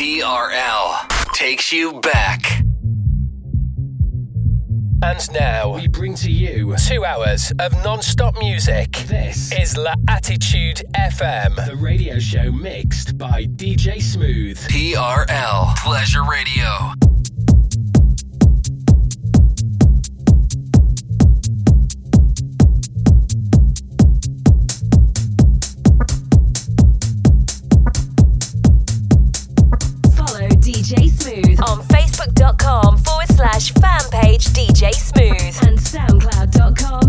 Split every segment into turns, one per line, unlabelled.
TRL takes you back.
And now we bring to you two hours of non-stop music. This is La Attitude FM, the radio show mixed by DJ Smooth.
TRL Pleasure Radio.
slash fan page
DJ Smooth
and SoundCloud.com.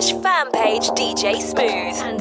slash fan page DJ
Smooth.
And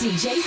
DJ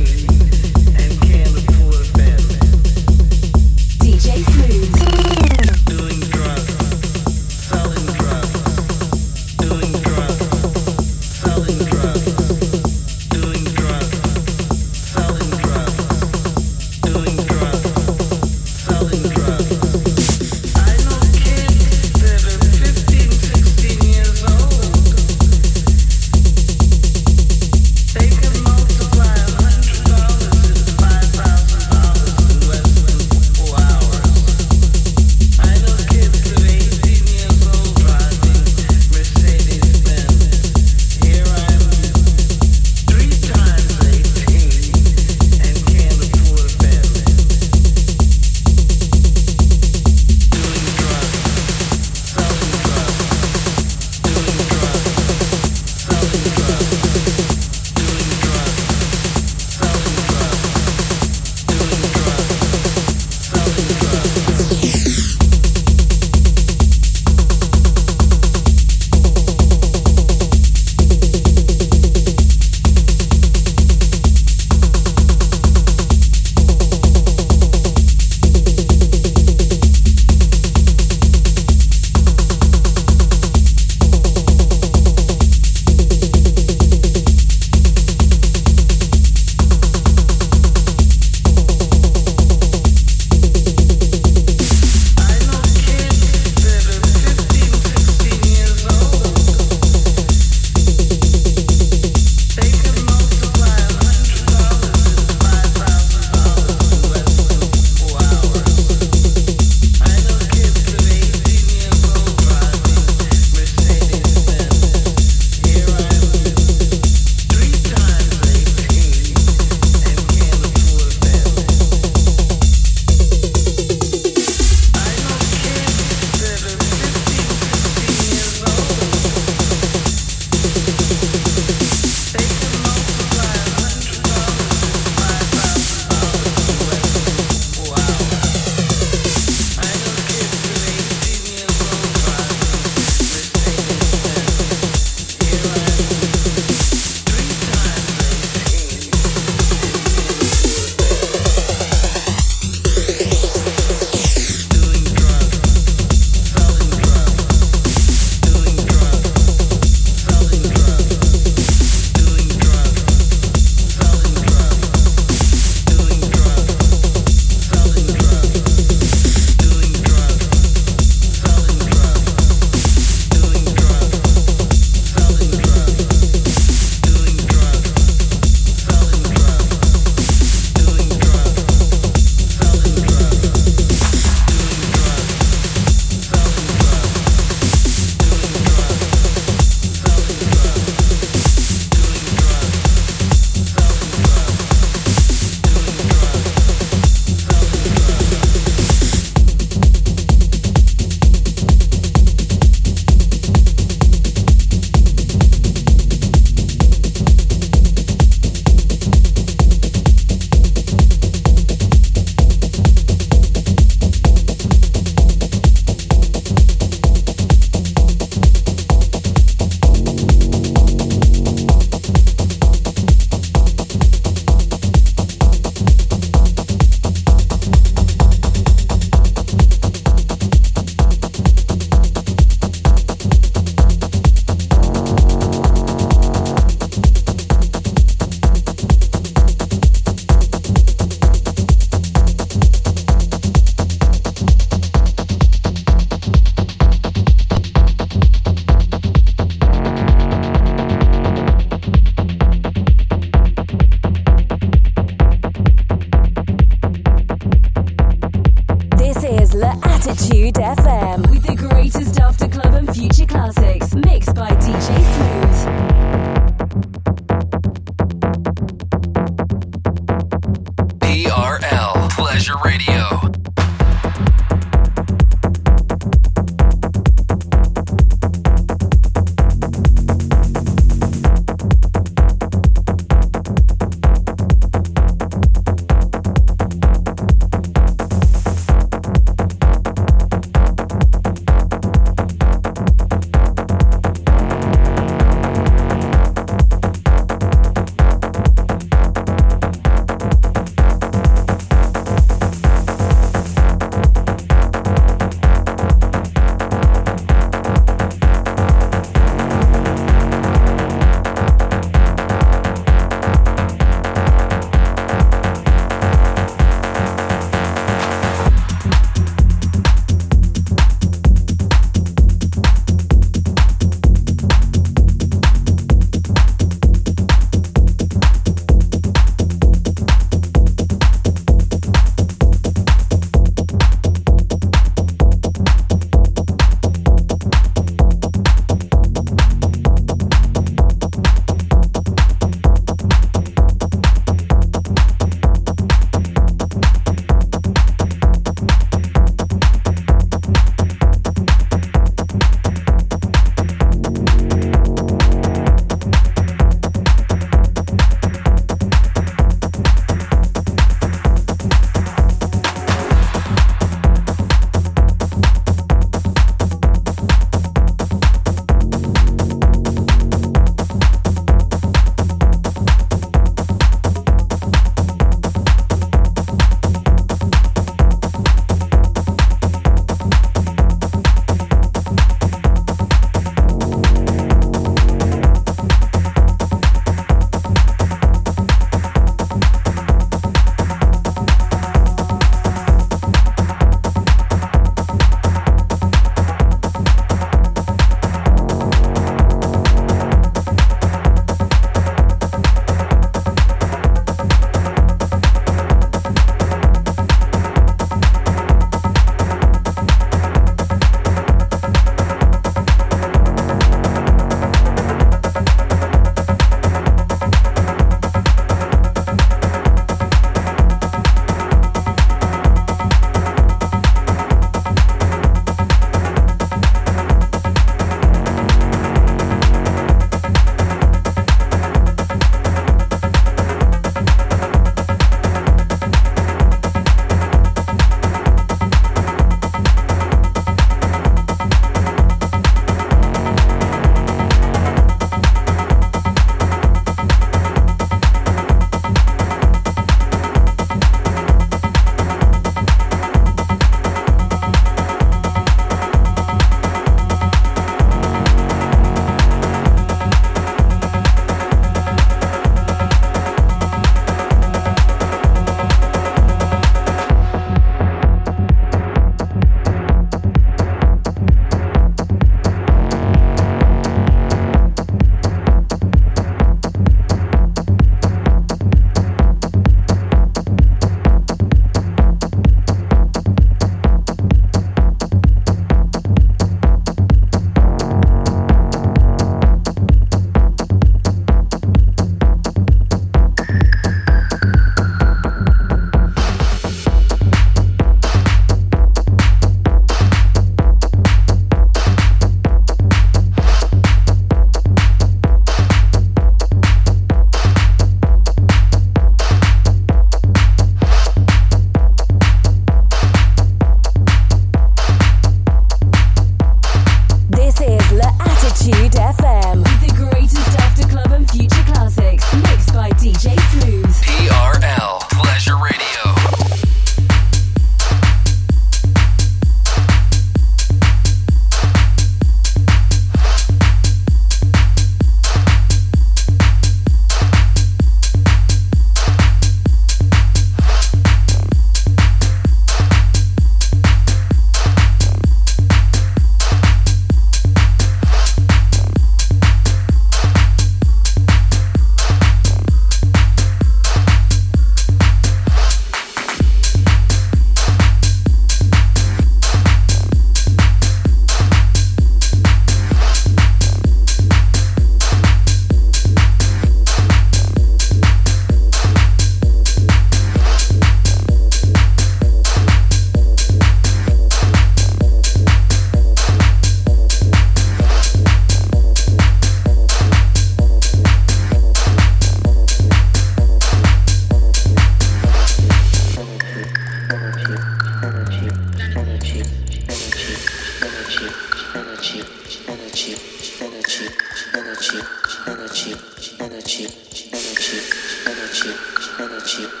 cheap.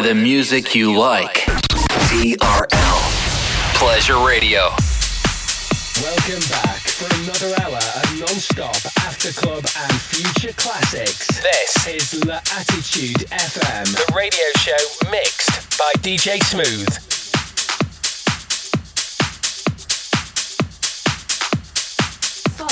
Play the music you like. TRL. Pleasure Radio.
Welcome back for another hour of non-stop after club and future classics. This is L'Attitude FM, the radio show mixed by DJ Smooth.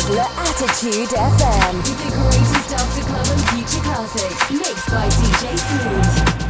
Sizzler Attitude FM. The greatest after club and future classics, mixed by DJ Smooth.